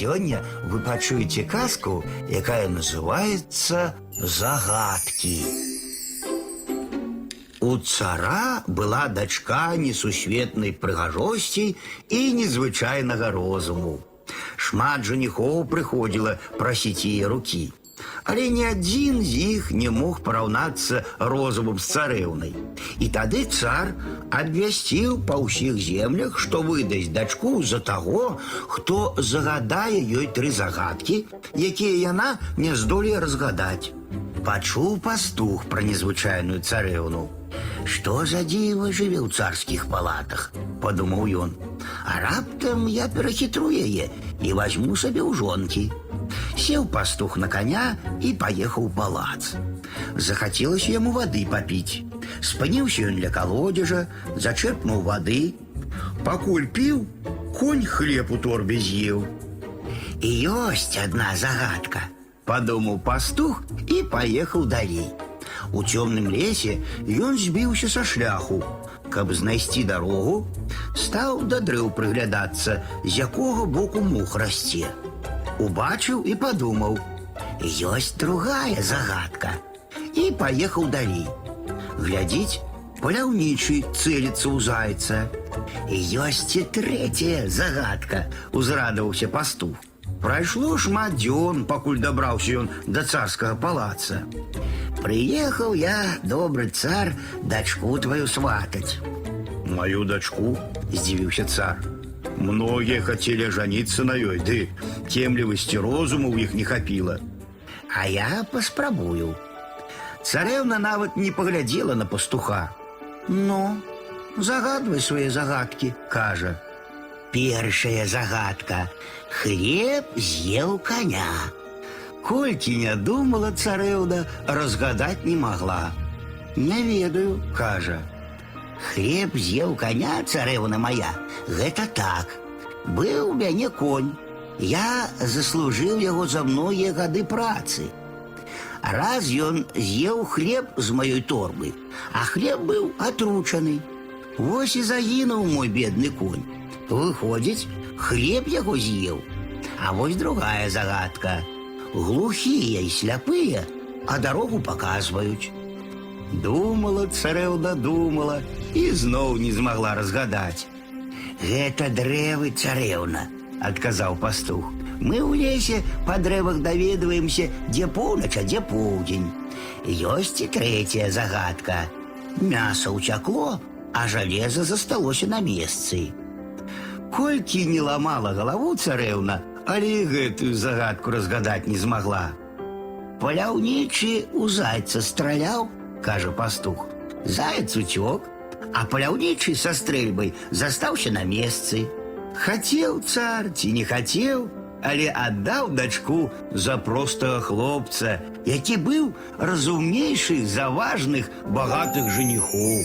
Сёння вы пачуеце казку, якая называется «Загадки». У цара была дачка несусветнай прыгажосці і незвычайнага розуму. Шмат жаніхоў прыходзіла прасіць яе рукі. Але ні адзін з іх не мог параўнацца розумам з царэўнай. І тады цар абвясціў па ўсіх землях, што выдасць дачку за таго, хто загадае ёй тры загадкі, якія яна не здолее разгадаць. Пачуў пастух пра незвычайную царэўну. Што за дзіва жыве ў царскіх палатах, падумаў ён. А раптам я перахітру яе і возьму сабе ў жонкі. Сеў пастух на коня і паехаў у палац. Захацелася яму вады папіць. Спыніўся ён ля калодзежа, зачерпнуў вады. Пакуль піў, конь хлеб у торбе з'еў. І ёсць адна загадка, падумаў пастух і паехаў далей. У цёмным лесе ён збіўся са шляху. Каб знайсці дарогу, стаў да дрэў прыглядацца, з якога боку мух расце. Убачыў і падумаў: ёсць другая загадка. І паехаў далей. Глядзіць, паляўнічы цэліцца ў зайца. І ёсць і трэцяя загадка, узрадаваўся пастух. Прайшло шмат дзён, пакуль дабраўся ён да царскага палаца. Прыехаў я, добры цар, дачку твою сватаць. Мою дачку, здзівіўся цар. Многія хацелі жаніцца на ёй, ды цемлівасці розуму ў іх не хапіла. А я паспрабую. Царэўна нават не паглядзела на пастуха. Ну, загадвай свае загадкі, кажа. Першая загадка. Хлеб з'еў коня. Колькі не думала царэўна, разгадаць не могла. Не ведаю, кажа. Хлеб з'еў коня, царэўна моя, гэта так. Быў у мяне конь. Я заслужыў яго за многія гады працы. Раз ён з'еў хлеб з маёй торбы, а хлеб быў атручаны. Вось і загінуў мой бедны конь. Выходзіць, хлеб яго з'еў. А вось другая загадка. Глухія і сляпыя, а дарогу паказваюць. Думала, царэўна думала і зноў не змагла разгадаць. Гэта дрэвы царэўна, адказаў пастух. Мы ў лесе па дрэвах даведваемся, дзе поўнач, а дзе поўдзень. Ёсць і трэцяя загадка. Мяса ўцякло, а жалеза засталося на месцы. Колькі не ламала галаву царэўна, але і гэтую загадку разгадаць не змагла. Паляўнічы у зайца страляў, кажа пастух. Заяц уцёк, а паляўнічы са стрэльбай застаўся на месцы. Хацеў цар ці не хацеў, але аддаў дачку за простага хлопца, які быў разумнейшы за важных багатых жаніхоў.